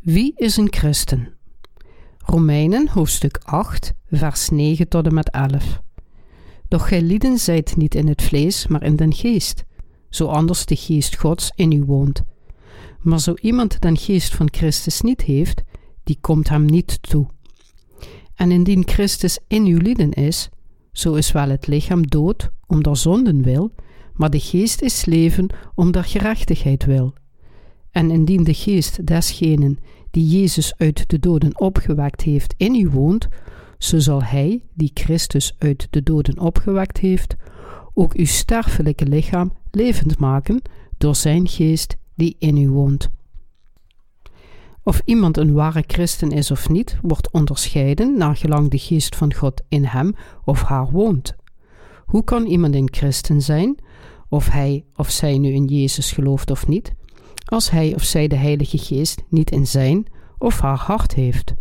Wie is een christen? Romeinen hoofdstuk 8, vers 9 tot en met 11. Doch gij lieden zijt niet in het vlees, maar in den geest, zo anders de geest Gods in u woont. Maar zo iemand den geest van Christus niet heeft, die komt hem niet toe. En indien Christus in uw lieden is, zo is wel het lichaam dood om der zonden wil, maar de geest is leven om der gerechtigheid wil. En indien de geest desgenen die Jezus uit de doden opgewekt heeft in u woont, zo zal Hij, die Christus uit de doden opgewekt heeft, ook uw sterfelijke lichaam levend maken door Zijn geest die in u woont. Of iemand een ware christen is of niet, wordt onderscheiden naar gelang de geest van God in hem of haar woont. Hoe kan iemand een christen zijn, of hij of zij nu in Jezus gelooft of niet, als hij of zij de Heilige Geest niet in zijn of haar hart heeft?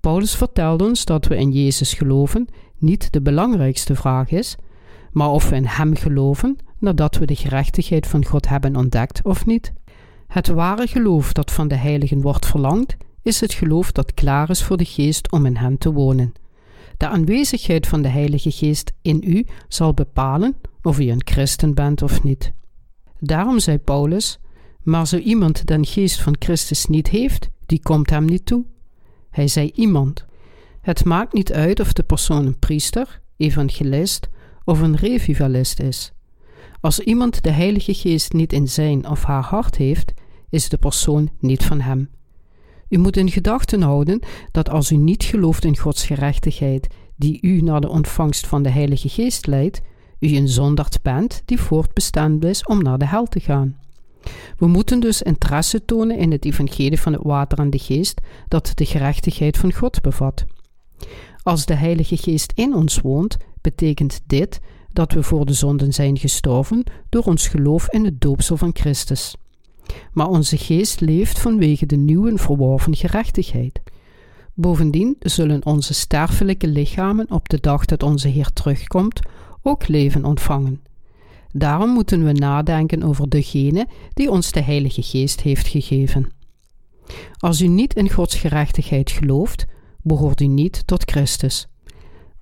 Paulus vertelt ons dat we in Jezus geloven niet de belangrijkste vraag is, maar of we in Hem geloven nadat we de gerechtigheid van God hebben ontdekt of niet. Het ware geloof dat van de heiligen wordt verlangd, is het geloof dat klaar is voor de geest om in hen te wonen. De aanwezigheid van de Heilige Geest in u zal bepalen of u een christen bent of niet. Daarom zei Paulus: Maar zo iemand den geest van Christus niet heeft, die komt hem niet toe. Hij zei iemand. Het maakt niet uit of de persoon een priester, evangelist of een revivalist is. Als iemand de Heilige Geest niet in zijn of haar hart heeft, is de persoon niet van hem. U moet in gedachten houden dat als u niet gelooft in Gods gerechtigheid, die u naar de ontvangst van de Heilige Geest leidt, u een zonderd bent die voortbestemd is om naar de hel te gaan. We moeten dus interesse tonen in het evangelie van het water en de geest, dat de gerechtigheid van God bevat. Als de Heilige Geest in ons woont, betekent dit dat we voor de zonden zijn gestorven door ons geloof in het doopsel van Christus. Maar onze geest leeft vanwege de nieuwe verworven gerechtigheid. Bovendien zullen onze sterfelijke lichamen op de dag dat onze Heer terugkomt ook leven ontvangen. Daarom moeten we nadenken over degene die ons de Heilige Geest heeft gegeven. Als u niet in Gods gerechtigheid gelooft, behoort u niet tot Christus.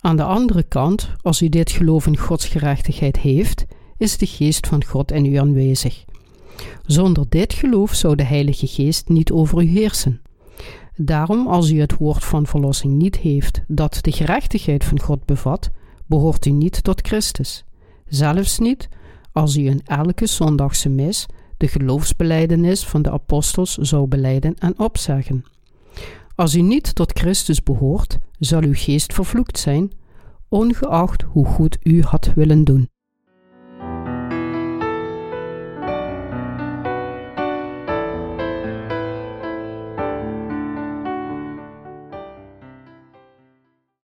Aan de andere kant, als u dit geloof in Gods gerechtigheid heeft, is de geest van God in u aanwezig. Zonder dit geloof zou de Heilige Geest niet over u heersen. Daarom, als u het woord van verlossing niet heeft dat de gerechtigheid van God bevat, behoort u niet tot Christus. Zelfs niet als u in elke zondagse mis de geloofsbeleidenis van de apostels zou beleiden en opzeggen. Als u niet tot Christus behoort, zal uw geest vervloekt zijn, ongeacht hoe goed u had willen doen.